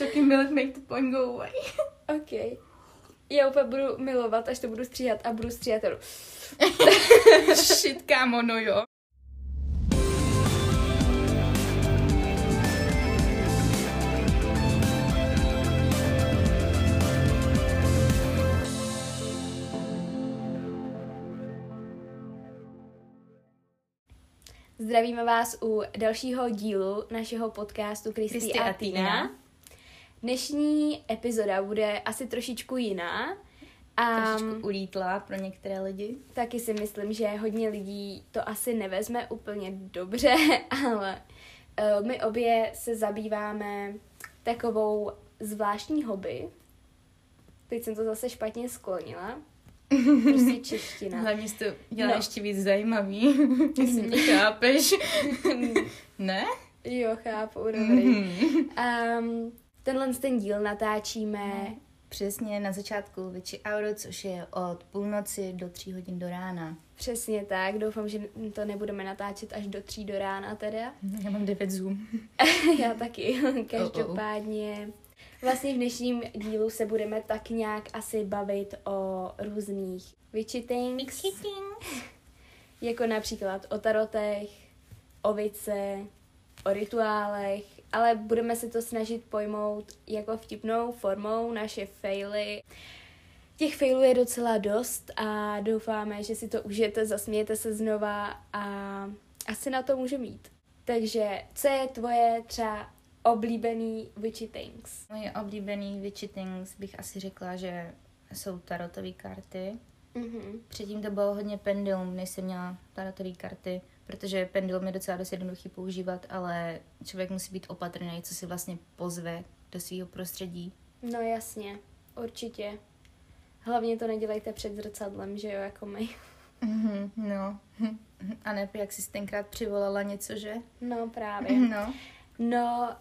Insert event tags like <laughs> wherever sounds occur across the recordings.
Chocolate milk make the point go away. <laughs> OK. Já úplně budu milovat, až to budu stříhat a budu stříhat. <laughs> <laughs> Shit, kámo, no jo. Zdravíme vás u dalšího dílu našeho podcastu a a Týna. Dnešní epizoda bude asi trošičku jiná. A Trošičku ulítla pro některé lidi. taky si myslím, že hodně lidí to asi nevezme úplně dobře, <laughs> ale uh, my obě se zabýváme takovou zvláštní hobby. Teď jsem to zase špatně sklonila. Prostě <laughs> čeština. Hlavně jsi to dělá No. ještě víc zajímavý, <laughs> jestli mě chápeš. ne? Jo, chápu, dobrý. Um, tenhle ten díl natáčíme Přesně na začátku Witchy Hour, což je od půlnoci do tří hodin do rána. přesně tak. Doufám, že to nebudeme natáčet až do tří do rána teda. <laughs> Já mám 9 Zoom. <laughs> Já taky. <laughs> Každopádně vlastně v dnešním dílu se budeme tak nějak asi bavit o různých witchy things, jako například o tarotech, o vice, o rituálech, ale budeme se to snažit pojmout jako vtipnou formou naše faily. Těch failů je docela dost a doufáme, že si to užijete, zasmějete se znova a asi na to může mít. Takže co je tvoje třeba oblíbený witchy things? Moje oblíbený Witchy Things bych asi řekla, že jsou tarotové karty. Mhm. Předtím to bylo hodně pendulum, než jsem měla tarotové karty, protože pendulum je docela dost jednoduchý používat, ale člověk musí být opatrný, co si vlastně pozve do svého prostředí. No jasně, určitě. Hlavně to nedělejte před zrcadlem, že jo, jako my. Mhm, no. <laughs> A ne, jak jsi tenkrát přivolala něco, že? No právě. No. No,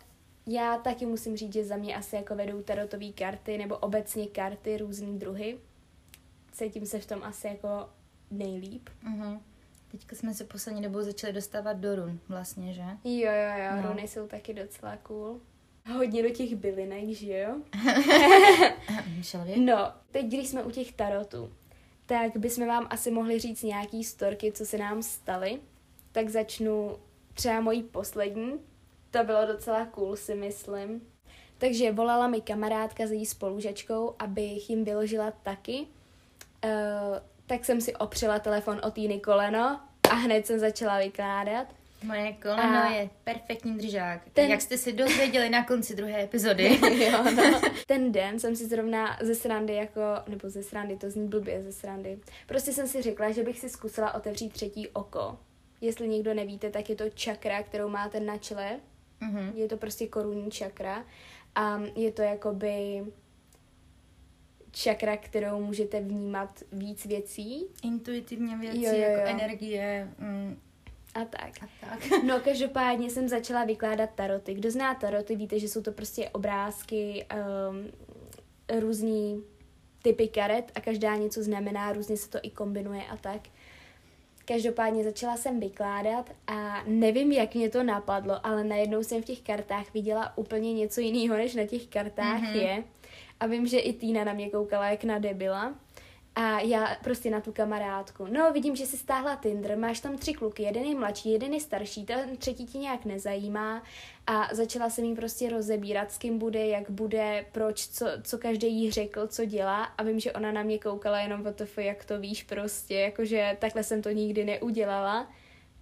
já taky musím říct, že za mě asi jako vedou tarotové karty nebo obecně karty různý druhy. Cítím se v tom asi jako nejlíp. Mhm. Teďka jsme se poslední dobou začali dostávat do run, vlastně, že? Jo, jo, jo, no. Runy jsou taky docela cool. Hodně do těch bylinek, že jo? <laughs> No, teď když jsme u těch tarotů, tak bychom vám asi mohli říct nějaký storky, co se nám staly. Tak začnu třeba mojí poslední. To bylo docela cool, si myslím. Takže volala mi kamarádka s její spolužačkou, abych jim vyložila taky. Uh, tak jsem si opřela telefon o týny koleno a hned jsem začala vykládat. Moje koleno A- je perfektní držák. Ten-. Jak jste si dozvěděli na konci druhé epizody. <laughs> jo, no. <laughs> Ten den jsem si zrovna ze srandy jako, nebo ze srandy, to zní blbě ze srandy. Prostě jsem si řekla, že bych si zkusila otevřít třetí oko. Jestli někdo nevíte, tak je to čakra, kterou máte na čele. mhm. Je to prostě korunní čakra. A je to jakoby čakra, kterou můžete vnímat víc věcí Intuitivně věci, Jo, jo, jako jo. energie mm, a tak. a tak. <laughs> No, každopádně jsem začala vykládat taroty. Kdo zná taroty, víte, že jsou to prostě obrázky, um, různý typy karet a každá něco znamená, různě se to i kombinuje a tak. Každopádně začala jsem vykládat a nevím, jak mě to napadlo, ale najednou jsem v těch kartách viděla úplně něco jiného, než na těch kartách Mhm. mm-hmm. je. A vím, že i Týna na mě koukala jak na debila. A já prostě na tu kamarádku. No, vidím, že jsi stáhla Tinder, máš tam tři kluky, jeden je mladší, jeden je starší, ten třetí ti nějak nezajímá. A začala jsem jí prostě rozebírat, s kým bude, jak bude, proč, co, co každý jí řekl, co dělá. A vím, že ona na mě koukala jenom o to, jak to víš prostě, jakože takhle jsem to nikdy neudělala.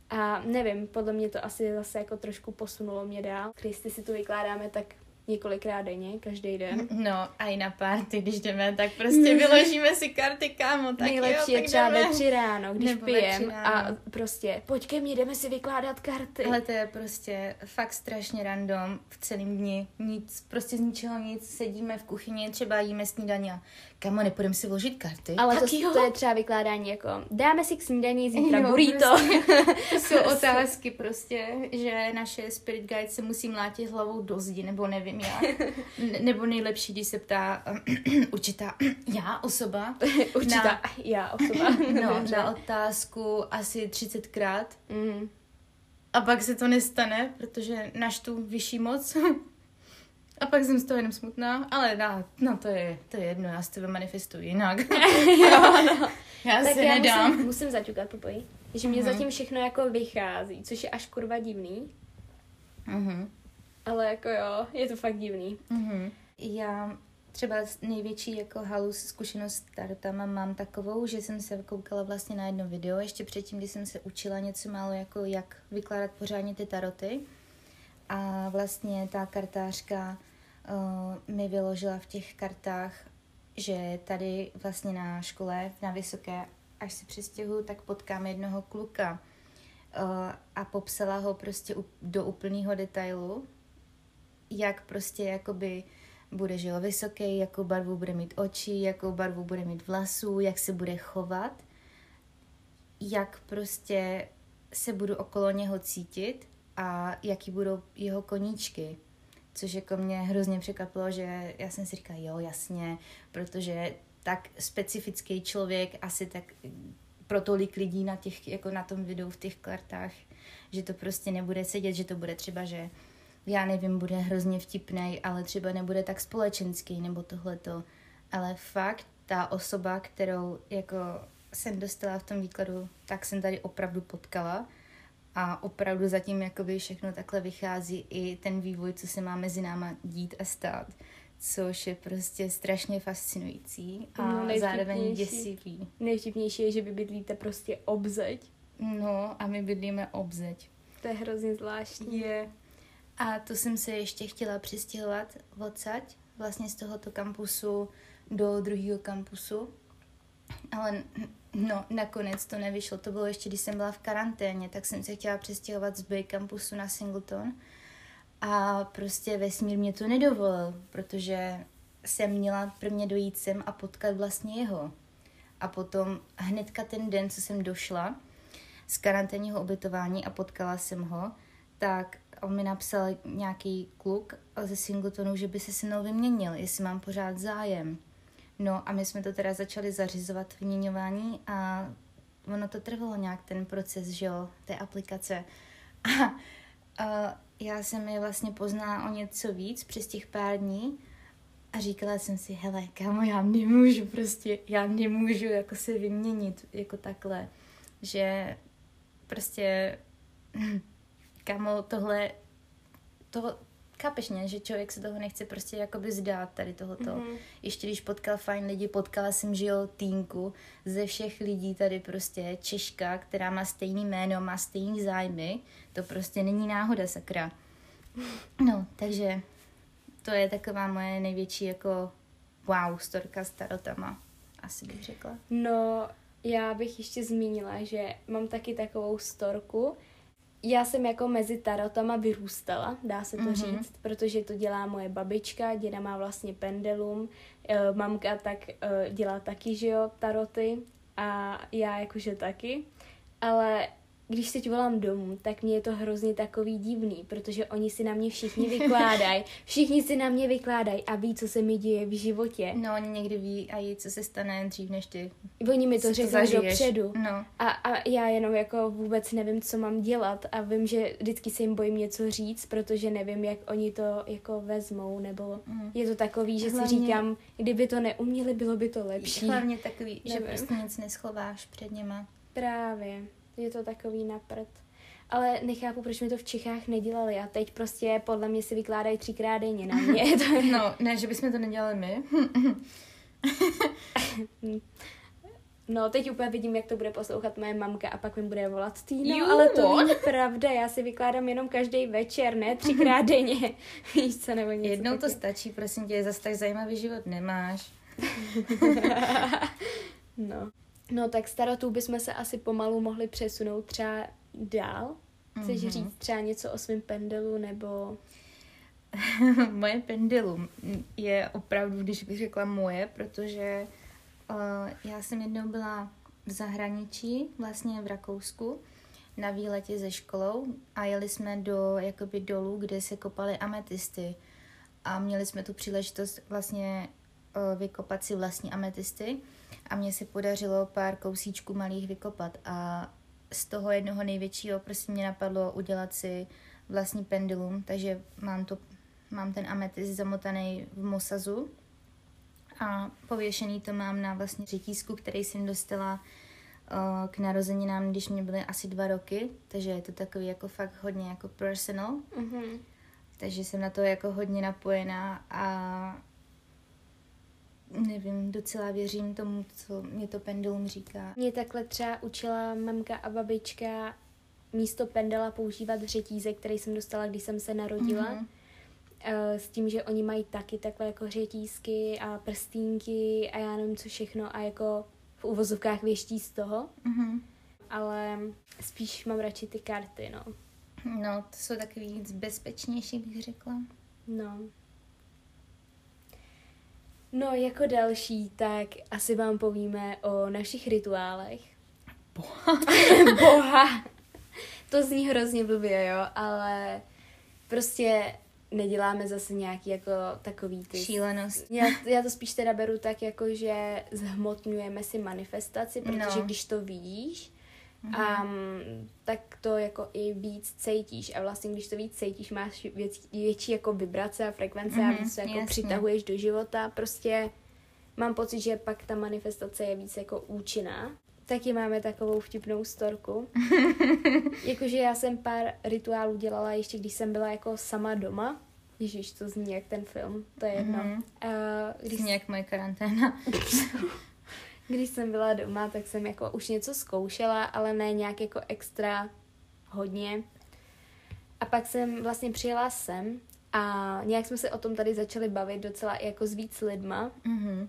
A nevím, podle mě to asi zase jako trošku posunulo mě dál. Kristy si tu vykládáme tak několikrát denně, každý den. No a i na party, když jdeme, tak prostě <laughs> vyložíme si karty, kámo, tak Nejlepší jo, je tak třeba jdeme. ve tři ráno, když Nebo pijem a prostě pojď ke mně, jdeme si vykládat karty. Ale to je prostě fakt strašně random v celém dni. Nic, prostě z ničeho nic. Sedíme v kuchyni, třeba jíme snídaně a kamo, nepůjdeme si vložit karty? Ale tak to, jo. to je třeba vykládání jako dáme si k snídaní zítra <laughs> Jo, burrito. To jsou <laughs> otázky prostě, že naše spirit guide se musí mlátit hlavou do zdi, nebo nevím <laughs> Ne- nebo nejlepší, když se ptá <clears throat> určitá <clears throat> já osoba. <laughs> Určitá Na, <clears throat> já osoba. no, na otázku asi 30krát. Mm. A pak se to nestane, protože naš tu vyšší moc. <laughs> A pak jsem z toho jenom smutná, ale no, no to, je, to je jedno, já s tebe manifestuji jinak. jo, no. Já tak se já nedám. musím, musím zaťukat popojí. Že mě Mhm. zatím všechno jako vychází, což je až kurva divný. Mhm. Ale jako jo, je to fakt divný. Mhm. Já třeba největší jako halus zkušenost s tarotama mám takovou, že jsem se koukala vlastně na jedno video, ještě předtím, když jsem se učila něco málo, jako jak vykládat pořádně ty taroty. A vlastně ta kartářka uh, mi vyložila v těch kartách, že tady vlastně na škole, na Vysoké, až se přestěhuju, tak potkám jednoho kluka. Uh, a popsala ho prostě u- do úplného detailu, jak prostě jakoby bude že jo, vysoký, jakou barvu bude mít oči, jakou barvu bude mít vlasů, jak se bude chovat, jak prostě se budu okolo něho cítit a jaký budou jeho koníčky. Což jako mě hrozně překvapilo, že já jsem si říkala, jo, jasně, protože tak specifický člověk asi tak pro tolik lidí na, těch, jako na tom videu v těch kartách, že to prostě nebude sedět, že to bude třeba, že já nevím, bude hrozně vtipný, ale třeba nebude tak společenský nebo tohleto. Ale fakt ta osoba, kterou jako jsem dostala v tom výkladu, tak jsem tady opravdu potkala a opravdu zatím jakoby všechno takhle vychází i ten vývoj, co se má mezi náma dít a stát, což je prostě strašně fascinující a No, zároveň děsivý. Nejvtipnější je, že vy bydlíte prostě obzeď. No a my bydlíme obzeď. To je hrozně zvláštní. Je. A to jsem se ještě chtěla přistěhovat odsaď, vlastně z tohoto kampusu do druhého kampusu. Ale no, nakonec to nevyšlo. To bylo ještě, když jsem byla v karanténě, tak jsem se chtěla přestěhovat z Bay kampusu na Singleton. A prostě vesmír mě to nedovolil, protože jsem měla prvně dojít sem a potkat vlastně jeho. A potom hnedka ten den, co jsem došla z karanténního ubytování a potkala jsem ho, tak on mi napsal nějaký kluk ze Singletonu, že by se se mnou vyměnil, jestli mám pořád zájem. No a my jsme to teda začali zařizovat vyměňování a ono to trvalo nějak ten proces, že jo, té aplikace. A, a já jsem je vlastně poznala o něco víc přes těch pár dní a říkala jsem si, hele, kámo, já nemůžu prostě, já nemůžu jako se vyměnit jako takhle, že prostě, kámo, tohle, to, chápeš mě, že člověk se toho nechce prostě jakoby zdát tady tohoto. Mm-hmm. Ještě když potkal fajn lidi, potkala jsem, že jo, týnku ze všech lidí tady prostě Češka, která má stejný jméno, má stejný zájmy, to prostě není náhoda, sakra. No, takže to je taková moje největší jako wow, storka s tarotama, asi bych řekla. No, já bych ještě zmínila, že mám taky takovou storku. Já jsem jako mezi tarotama vyrůstala, dá se to Mhm. mm-hmm. říct, protože to dělá moje babička, děda má vlastně pendulum, eh, mamka tak eh, dělá taky, že jo, taroty a já jakože taky. Ale když teď volám domů, tak mě je to hrozně takový divný, protože oni si na mě všichni vykládají, <laughs> všichni si na mě vykládají a ví, co se mi děje v životě. No, oni někdy ví a co se stane dřív, než ty Oni mi to si řeknou zažiješ. dopředu. No, A, a já jenom jako vůbec nevím, co mám dělat a vím, že vždycky se jim bojím něco říct, protože nevím, jak oni to jako vezmou, nebo Mm. je to takový, že Hlavně- si říkám, kdyby to neuměli, bylo by to lepší. hlavně takový, že Nevím. prostě nic neschováš před něma. Právě, je to takový napřed. Ale nechápu, proč mi to v Čechách nedělali a teď prostě podle mě si vykládají třikrát denně na mě. <laughs> to je... No, ne, že bychom to nedělali my. <laughs> No, teď úplně vidím, jak to bude poslouchat moje mamka a pak mi bude volat Týno, Jo. ale to není pravda, já si vykládám jenom každý večer, ne třikrát <laughs> denně. Víš co, nebo něco Jednou to taky. stačí, prosím tě, zase tak zajímavý život nemáš. No. No, tak starotů bychom se asi pomalu mohli přesunout třeba dál. Chceš Mhm. říct třeba něco o svém pendelu, nebo... <laughs> moje pendulum je opravdu, když bych řekla moje, protože uh, já jsem jednou byla v zahraničí, vlastně v Rakousku, na výletě ze školou a jeli jsme do jakoby dolů, kde se kopaly ametisty a měli jsme tu příležitost vlastně vykopat si vlastní ametisty a mně se podařilo pár kousíčků malých vykopat a z toho jednoho největšího prostě mě napadlo udělat si vlastní pendulum, takže mám to mám ten ametist zamotaný v mosazu a pověšený to mám na vlastně řetízku, který jsem dostala uh, k narozeninám, když mě byly asi dva roky, takže je to takový jako fakt hodně jako personal. Mm-hmm. Takže jsem na to jako hodně napojená a nevím, docela věřím tomu, co mě to pendulum říká. Mě takhle třeba učila mamka a babička místo pendela používat řetízek, který jsem dostala, když jsem se narodila. Mm-hmm. S tím, že oni mají taky takhle jako řetízky a prstínky a já nevím co všechno a jako v uvozovkách věští z toho. Mm-hmm. Ale spíš mám radši ty karty, no. No, to jsou takový víc bezpečnější, bych řekla. No. No, jako další, tak asi vám povíme o našich rituálech. Boha. <laughs> Boha. <laughs> To zní hrozně blbě, jo, ale prostě neděláme zase nějaký jako takový ty... Šílenost. Já, já to spíš teda beru tak, jako že zhmotňujeme si manifestaci, protože no. když to vidíš, Mm-hmm. Um, tak to jako i víc cítíš a vlastně když to víc cítíš, máš věc, větší jako vibrace a frekvence mm-hmm, a víc to jako jasně. přitahuješ do života, prostě mám pocit, že pak ta manifestace je víc jako účinná. Taky máme takovou vtipnou storku. <laughs> Jakože já jsem pár rituálů dělala ještě, když jsem byla jako sama doma. Ježíš, to zní jak ten film, to je jedno. Mm-hmm. Uh, když... Zní jak moje karanténa. <laughs> když jsem byla doma, tak jsem jako už něco zkoušela, ale ne nějak jako extra hodně. A pak jsem vlastně přijela sem a nějak jsme se o tom tady začali bavit docela jako s víc lidma. Mm-hmm.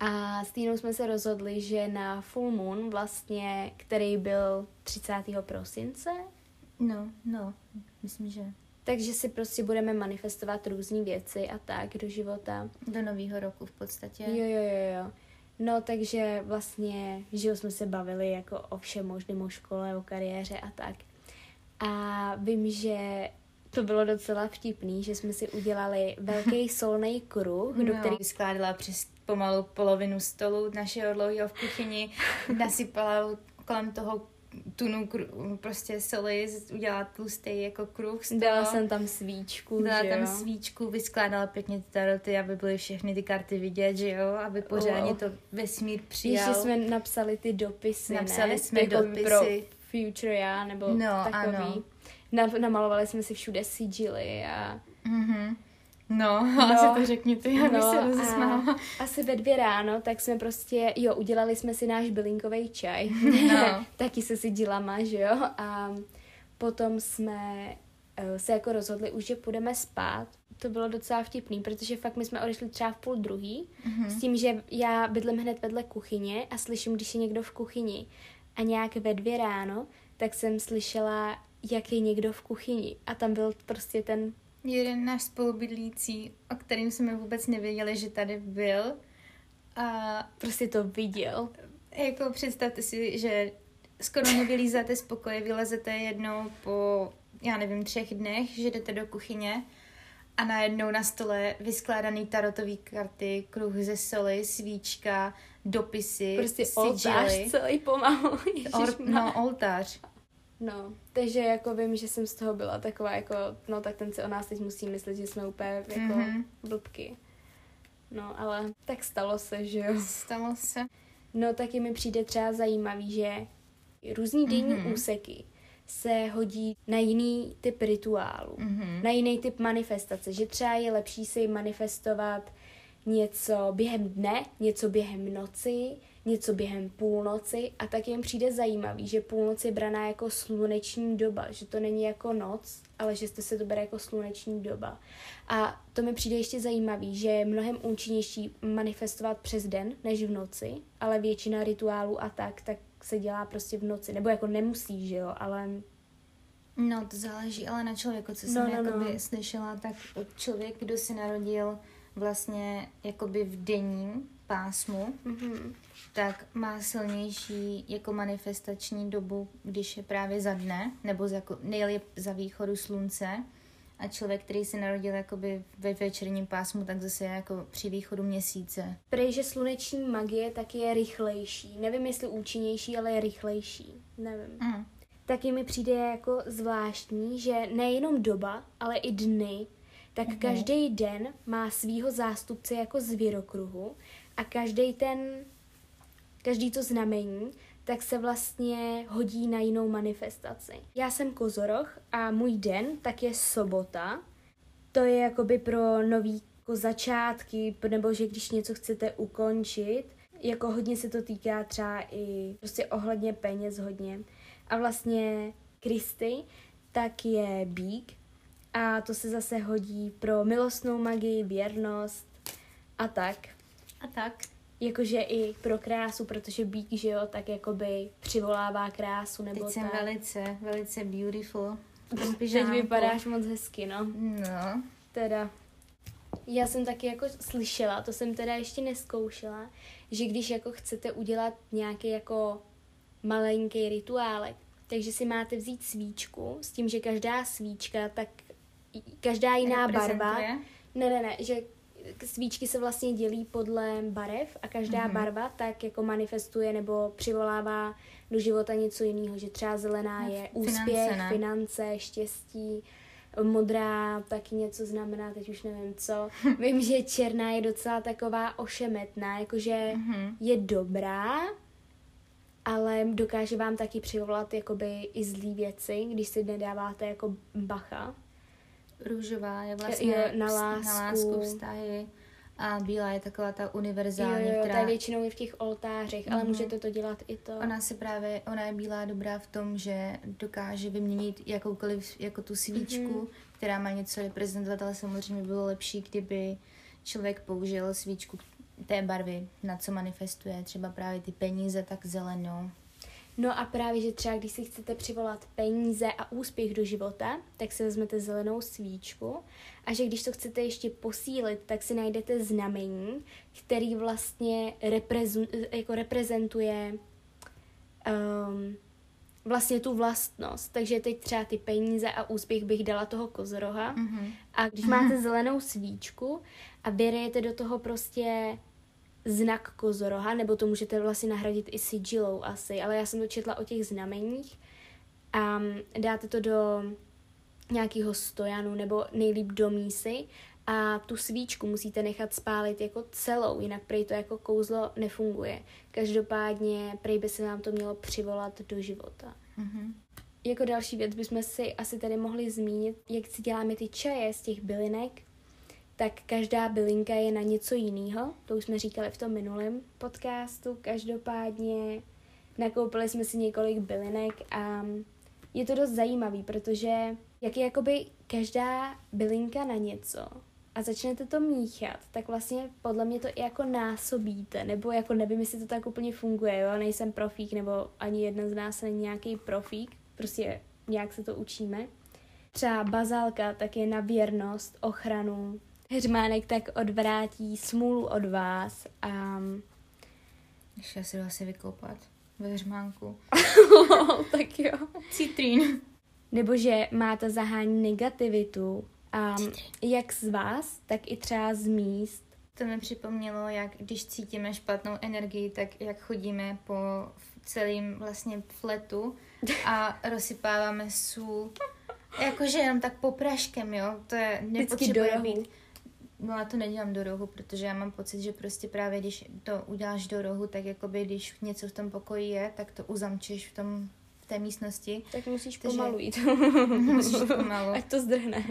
A s Týnou jsme se rozhodli, že na full moon vlastně, který byl 30. prosince. No, no, myslím, že. Takže si prostě budeme manifestovat různé věci a tak do života. Do nového roku v podstatě. Jo, jo, jo, jo. No, takže vlastně, že jsme se bavili jako o všem možném, o škole, o kariéře a tak. A vím, že to bylo docela vtipný, že jsme si udělali velký <laughs> solný kruh, no, do který skládala přes pomalu polovinu stolu našeho dlouhého v kuchyni, <laughs> nasypala kolem toho tunu prostě soli, udělala tlustý jako kruh z toho. Dala jsem tam svíčku, Dala že tam jo? svíčku, vyskládala pěkně ty taroty, aby byly všechny ty karty vidět, že jo, aby pořádně oh. to vesmír přijal. Ještě jsme napsali ty dopisy, Napsali ne? jsme jako dopisy. Pro future já, nebo no, takový. Ano. Namalovali jsme si všude sigily a... Mm-hmm. No, no, <laughs> asi to řekni ty, abych no, se rozesmála. Asi ve dvě ráno, tak jsme prostě, jo, udělali jsme si náš bylinkový čaj. <laughs> No. <laughs> Taky se si dělama, že jo? A potom jsme uh, se jako rozhodli už, že půjdeme spát. To bylo docela vtipný, protože fakt my jsme odešli třeba v půl druhý, mm-hmm. s tím, že já bydlím hned vedle kuchyně a slyším, když je někdo v kuchyni. A nějak ve dvě ráno, tak jsem slyšela, jak je někdo v kuchyni. A tam byl prostě ten jeden náš spolubydlící, o kterým jsme vůbec nevěděli, že tady byl. A prostě to viděl. Jako představte si, že skoro nevylízáte z pokoje, vylezete jednou po, já nevím, třech dnech, že jdete do kuchyně a najednou na stole vyskládaný tarotový karty, kruh ze soli, svíčka, dopisy, Prostě sigily. oltář celý pomalu. <laughs> Or, no, oltář. No, takže jako vím, že jsem z toho byla taková jako, no tak ten si o nás teď musí myslet, že jsme úplně jako mm-hmm. blbky. No, ale tak stalo se, že jo. Stalo se. No, taky mi přijde třeba zajímavý, že různý denní mm-hmm. úseky se hodí na jiný typ rituálu, mm-hmm. na jiný typ manifestace, že třeba je lepší si manifestovat něco během dne, něco během noci, něco během půlnoci a tak jim přijde zajímavý, že půlnoc je braná jako sluneční doba, že to není jako noc, ale že jste se to bere jako sluneční doba. A to mi přijde ještě zajímavý, že je mnohem účinnější manifestovat přes den než v noci, ale většina rituálů a tak, tak se dělá prostě v noci, nebo jako nemusí, že jo, ale No, to záleží ale na člověku, co jsem no, no, no. slyšela, tak člověk, kdo se narodil vlastně jakoby v denním pásmu, mm-hmm. tak má silnější jako manifestační dobu, když je právě za dne, nebo za, jako, nejlíp za východu slunce. A člověk, který se narodil jakoby ve večerním pásmu, tak zase je jako při východu měsíce. Prej, že sluneční magie taky je rychlejší. Nevím, jestli účinnější, ale je rychlejší. Nevím. Mm. Taky mi přijde jako zvláštní, že nejenom doba, ale i dny tak uh-huh. každý den má svýho zástupce jako zvěrokruhu a každý ten, každý to znamení, tak se vlastně hodí na jinou manifestaci. Já jsem kozoroch a můj den tak je sobota. To je jakoby pro nový jako začátky, nebo že když něco chcete ukončit, jako hodně se to týká třeba i prostě ohledně peněz hodně. A vlastně Kristy, tak je bík a to se zase hodí pro milostnou magii, věrnost a tak. A tak. Jakože i pro krásu, protože bík, že jo, tak jakoby přivolává krásu nebo Teď jsem tak. velice, velice beautiful. <laughs> Teď vypadáš moc hezky, no. No. Teda. Já jsem taky jako slyšela, to jsem teda ještě neskoušela, že když jako chcete udělat nějaký jako malenký rituálek, takže si máte vzít svíčku s tím, že každá svíčka, tak každá jiná barva. Ne, ne, ne, že svíčky se vlastně dělí podle barev a každá mm-hmm. barva tak jako manifestuje nebo přivolává do života něco jiného, že třeba zelená no, je úspěch, finance, finance štěstí, modrá taky něco znamená, teď už nevím co. <laughs> Vím, že černá je docela taková ošemetná, jakože mm-hmm. je dobrá, ale dokáže vám taky přivolat jakoby i zlý věci, když si nedáváte jako bacha. Růžová je vlastně je na, lásku. na lásku, vztahy a bílá je taková ta univerzální, jo, jo, která... ta je většinou i v těch oltářích, mm-hmm. ale mhm. můžete to dělat i to. Ona se právě, ona je bílá dobrá v tom, že dokáže vyměnit jakoukoliv, jako tu svíčku, mm-hmm. která má něco reprezentovat, ale samozřejmě bylo lepší, kdyby člověk použil svíčku té barvy, na co manifestuje, třeba právě ty peníze, tak zelenou. No a právě, že třeba když si chcete přivolat peníze a úspěch do života, tak si vezmete zelenou svíčku a že když to chcete ještě posílit, tak si najdete znamení, který vlastně reprezu, jako reprezentuje um, vlastně tu vlastnost. Takže teď třeba ty peníze a úspěch bych dala toho kozoroha. Mm-hmm. A když máte zelenou svíčku a vyrijete do toho prostě znak kozoroha, nebo to můžete vlastně nahradit i sigilou asi, ale já jsem to četla o těch znameních a dáte to do nějakého stojanu nebo nejlíp do mísy a tu svíčku musíte nechat spálit jako celou, jinak prej to jako kouzlo nefunguje. Každopádně prej by se vám to mělo přivolat do života. Mm-hmm. Jako další věc bychom si asi tady mohli zmínit, jak si děláme ty čaje z těch bylinek, tak každá bylinka je na něco jiného. To už jsme říkali v tom minulém podcastu. Každopádně nakoupili jsme si několik bylinek a je to dost zajímavý, protože jak je jakoby každá bylinka na něco a začnete to míchat, tak vlastně podle mě to i jako násobíte, nebo jako nevím, jestli to tak úplně funguje, jo, nejsem profík, nebo ani jedna z nás není nějaký profík, prostě nějak se to učíme. Třeba bazálka tak je na věrnost, ochranu, Heřmánek tak odvrátí smůlu od vás a... Ještě si asi vykoupat ve heřmánku. <laughs> tak jo. Citrín. Nebo že máte zahání negativitu a jak z vás, tak i třeba z míst. To mi připomnělo, jak když cítíme špatnou energii, tak jak chodíme po celém vlastně fletu a <laughs> rozsypáváme sůl. Jakože jenom tak popraškem, jo. To je nepotřebuje být No já to nedělám do rohu, protože já mám pocit, že prostě právě když to uděláš do rohu, tak jakoby když něco v tom pokoji je, tak to uzamčeš v tom v té místnosti. Tak musíš Takže... pomalu jít. <laughs> musíš <laughs> pomalu. Ať to zdrhne.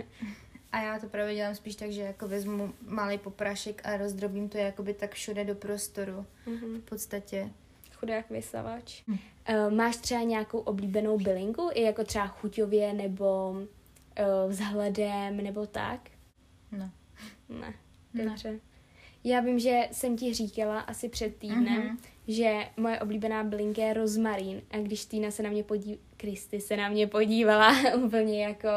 A já to právě dělám spíš tak, že jako vezmu malý poprášek a rozdrobím to jakoby tak všude do prostoru. Mm-hmm. V podstatě. Chudák vysavač. Hm. Uh, máš třeba nějakou oblíbenou bylinku, i jako třeba chuťově nebo uh, vzhledem nebo tak? No. Ne, dobře. Ne. Já vím, že jsem ti říkala asi před týdnem, mm-hmm. že moje oblíbená bylinka je rozmarín a když Týna se na mě podívala, Kristy se na mě podívala <laughs> úplně jako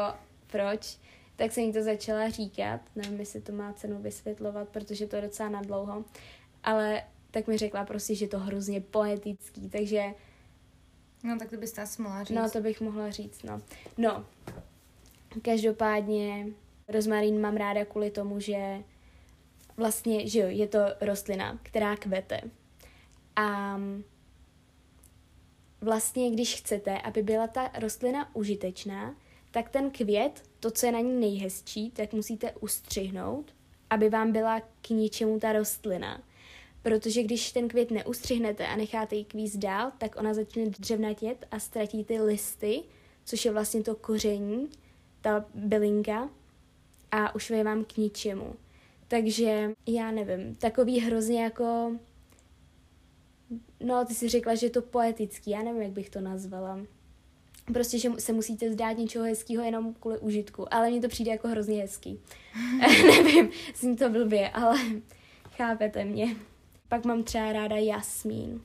proč, tak jsem jí to začala říkat. Nevím, jestli to má cenu vysvětlovat, protože to je docela nadlouho. Ale tak mi řekla prostě, že to hrozně poetický, takže... No, tak to bys asi mohla říct. No, to bych mohla říct, no. No, každopádně Rozmarín mám ráda kvůli tomu, že vlastně, že jo, je to rostlina, která kvete. A vlastně, když chcete, aby byla ta rostlina užitečná, tak ten květ to, co je na ní nejhezčí, tak musíte ustřihnout, aby vám byla k ničemu ta rostlina. Protože když ten květ neustřihnete a necháte ji kvíst dál, tak ona začne dřevnatět a ztratí ty listy, což je vlastně to koření, ta bylinka a už je vám k ničemu. Takže já nevím, takový hrozně jako... No, ty jsi řekla, že je to poetický, já nevím, jak bych to nazvala. Prostě, že se musíte zdát něčeho hezkého jenom kvůli užitku, ale mně to přijde jako hrozně hezký. <laughs> <laughs> nevím, zní to blbě, ale chápete mě. Pak mám třeba ráda jasmín.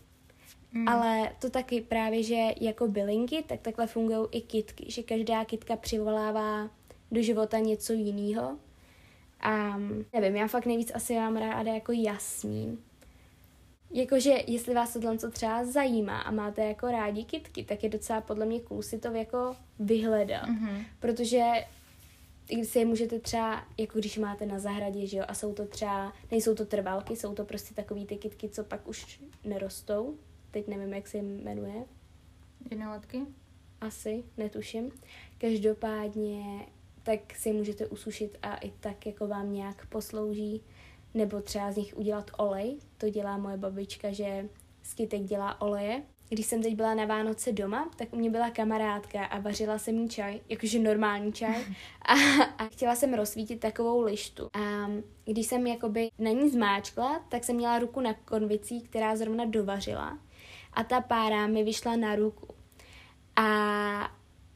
Mm. Ale to taky právě, že jako bylinky, tak takhle fungují i kitky, že každá kitka přivolává do života něco jiného. A nevím, já fakt nejvíc asi mám ráda jako jasmín. Jakože, jestli vás tohle co třeba zajímá a máte jako rádi kitky, tak je docela podle mě cool si to jako vyhledat. Mm-hmm. Protože si je můžete třeba, jako když máte na zahradě, že jo, a jsou to třeba, nejsou to trvalky, jsou to prostě takový ty kitky, co pak už nerostou. Teď nevím, jak se jmenuje. Jednoletky? Asi, netuším. Každopádně, tak si můžete usušit a i tak jako vám nějak poslouží. Nebo třeba z nich udělat olej. To dělá moje babička, že z kytek dělá oleje když jsem teď byla na Vánoce doma, tak u mě byla kamarádka a vařila jsem jí čaj, jakože normální čaj. <laughs> A, a chtěla jsem rozsvítit takovou lištu. A když jsem jakoby na ní zmáčkla, tak jsem měla ruku na konvicí, která zrovna dovařila. A ta pára mi vyšla na ruku. A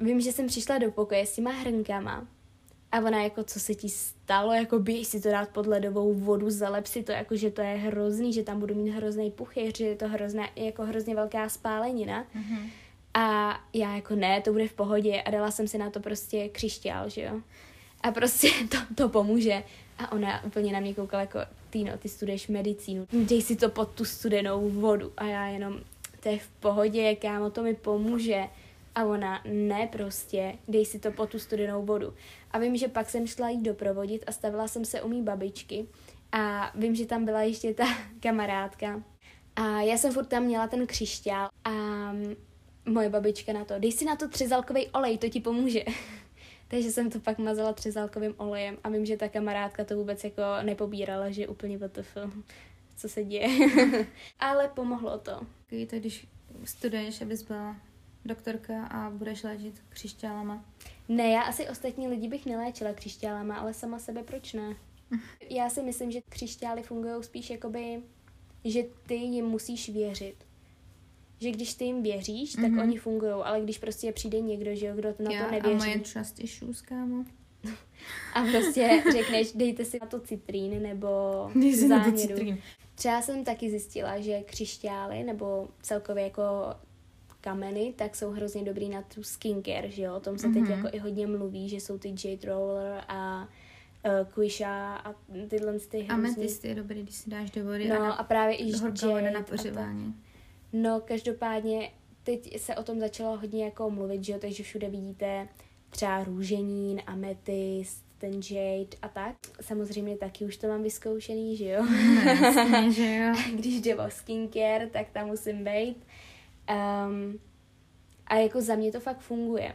vím, že jsem přišla do pokoje s těma hrnkama a ona jako, co se ti stalo, jako běž si to dát pod ledovou vodu, zalep si to, jako že to je hrozný, že tam budu mít hrozný puchy, že je to hrozné, jako hrozně velká spálenina. Mm-hmm. A já jako ne, to bude v pohodě a dala jsem si na to prostě křišťál, že jo. A prostě <laughs> to, to pomůže. A ona úplně na mě koukala jako, Týno, ty studuješ medicínu, dej si to pod tu studenou vodu. A já jenom, to je v pohodě, kámo, to mi pomůže. A ona, ne prostě, dej si to pod tu studenou vodu. A vím, že pak jsem šla jít doprovodit a stavila jsem se u mý babičky. A vím, že tam byla ještě ta <laughs> kamarádka. A já jsem furt tam měla ten křišťál a moje babička na to, dej si na to třezalkový olej, to ti pomůže. <laughs> Takže jsem to pak mazala třezalkovým olejem a vím, že ta kamarádka to vůbec jako nepobírala, že úplně WTF, co se děje. <laughs> Ale pomohlo to. To když studuješ, abys byla doktorka a budeš léčit křišťálama? Ne, já asi ostatní lidi bych neléčila křišťálama, ale sama sebe proč ne? <laughs> Já si myslím, že křišťály fungují spíš jakoby, že ty jim musíš věřit. Že když ty jim věříš, tak mm-hmm. oni fungují, ale když prostě přijde někdo, že jo, kdo na já to nevěří. a moje trust issues, kámo. <laughs> a prostě řekneš, dejte si na to <laughs> citrín nebo záněru. Třeba jsem taky zjistila, že křišťály nebo celkově jako kameny, tak jsou hrozně dobrý na tu skincare, že jo, o tom se mm-hmm. teď mhm. jako i hodně mluví, že jsou ty Jade Roller a uh, Quisha a tyhle ty hrozně... Amethyst je dobrý, když si dáš do vody no, a, na, a právě i Jade na pořívání. No, každopádně teď se o tom začalo hodně jako mluvit, že jo, takže všude vidíte třeba růženín, ametist, ten jade a tak. Samozřejmě taky už to mám vyzkoušený, že jo? No, jasně, že jo. <laughs> Když jde o skincare, tak tam musím být. Um, a jako za mě to fakt funguje.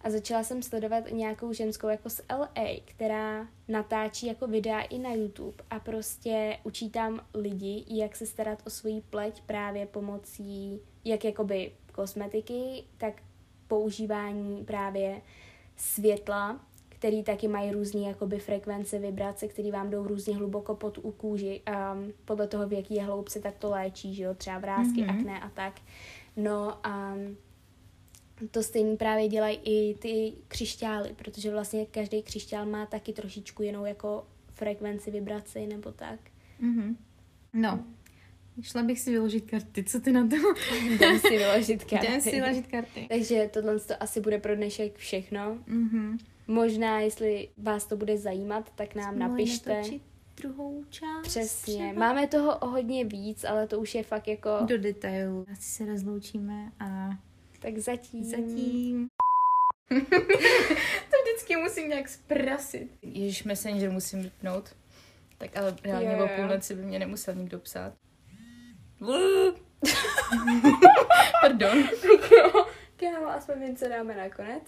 A začala jsem sledovat nějakou ženskou jako z LA, která natáčí jako videa i na YouTube a prostě učí tam lidi, jak se starat o svoji pleť právě pomocí jak jakoby kosmetiky, tak používání právě světla, který taky mají různé jakoby frekvence, vibrace, které vám jdou různě hluboko pod u kůži a podle toho, v jaký je hloubce, tak to léčí, že jo, třeba vrázky, mm-hmm. akné a tak. No a to stejný právě dělají i ty křišťály, protože vlastně každý křišťál má taky trošičku jinou jako frekvenci, vibraci nebo tak. Mm-hmm. No, Šla bych si vyložit karty, co ty na to? <laughs> Jdem si vyložit karty. <laughs> Jdem si vyložit karty. Takže tohle to asi bude pro dnešek všechno. Mm-hmm. Možná, jestli vás to bude zajímat, tak nám Jsme napište. Druhou část. Přesně. Třeba. Máme toho o hodně víc, ale to už je fakt jako... Do detailu. Asi se rozloučíme a... Tak zatím. Zatím. <laughs> to vždycky musím nějak zprasit. Ježíš Messenger musím vypnout. Tak ale reálně yeah. o půlnoci by mě nemusel nikdo psát. <laughs> Pardon. Kámo, aspoň něco dáme nakonec.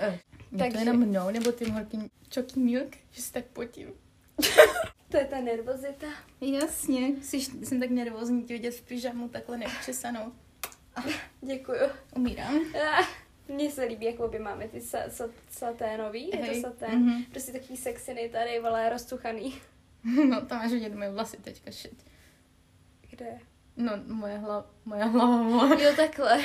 <laughs> Uh, Takže... to jenom mnou, nebo tím horkým choky milk, že se tak potím. to je ta nervozita. Jasně, jsi, jsem tak nervózní tě vidět v pyžamu takhle neučesanou. Děkuju. Umírám. Mně se líbí, jak obě máme ty sa, sa, saténový, je to satén. Mm-hmm. Prostě takový sexiny tady, vole, roztuchaný. <laughs> No, tam máš vidět moje vlasy teďka šit. Kde? No, moje hlava, moje hlava. Jo, takhle. <laughs>